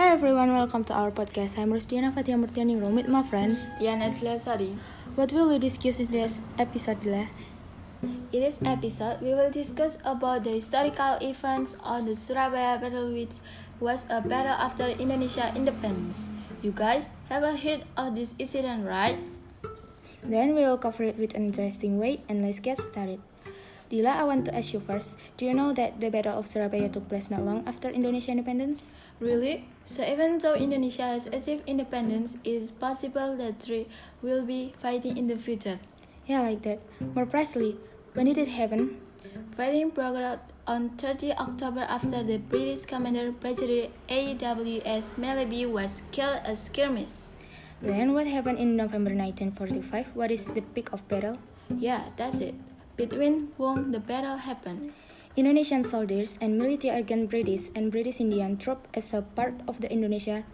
everyone, welcome to our podcast. I'm Rustiana Fatia Murtiani room with my friend. Yan Adla Sari. What will we discuss in this episode, Dila? In this episode, we will discuss about the historical events on the Surabaya Battle which was a battle after Indonesia independence. You guys have a heard of this incident, right? Then we will cover it with an interesting way and let's get started. Dila, I want to ask you first. Do you know that the Battle of Surabaya took place not long after Indonesia independence? Really? So even though Indonesia has achieved independence, it is possible that three will be fighting in the future. Yeah, like that. More precisely, when did it happen? Fighting broke out on 30 October after the British commander Brigadier A.W.S. Mallaby was killed at skirmish. Then what happened in November 1945? What is the peak of battle? Yeah, that's it. Between whom the battle happened. Indonesian soldiers and military against British and British Indian troops as a part of the Indonesia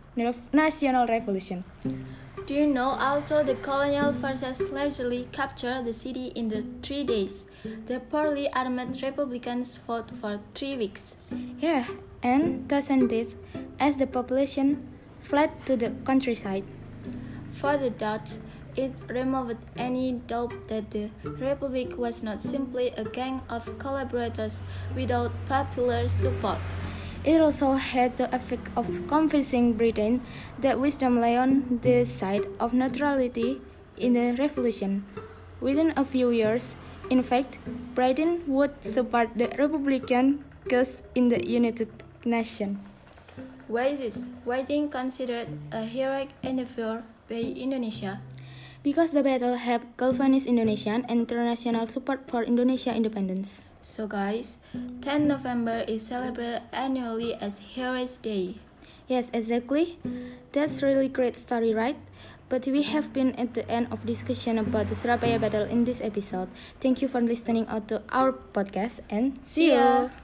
National Revolution. Do you know although the colonial forces largely captured the city in the three days, the poorly armed Republicans fought for three weeks. Yeah, and thousand days as the population fled to the countryside. For the Dutch, it removed any doubt that the Republic was not simply a gang of collaborators without popular support. It also had the effect of convincing Britain that wisdom lay on the side of neutrality in the revolution. Within a few years, in fact, Britain would support the Republican cause in the United Nations. Why is this? Waiting considered a heroic endeavor by Indonesia? Because the battle helped galvanize Indonesian and international support for Indonesia independence. So guys, 10 November is celebrated annually as Heroes Day. Yes, exactly. That's really great story, right? But we have been at the end of discussion about the Surabaya battle in this episode. Thank you for listening out to our podcast and See ya.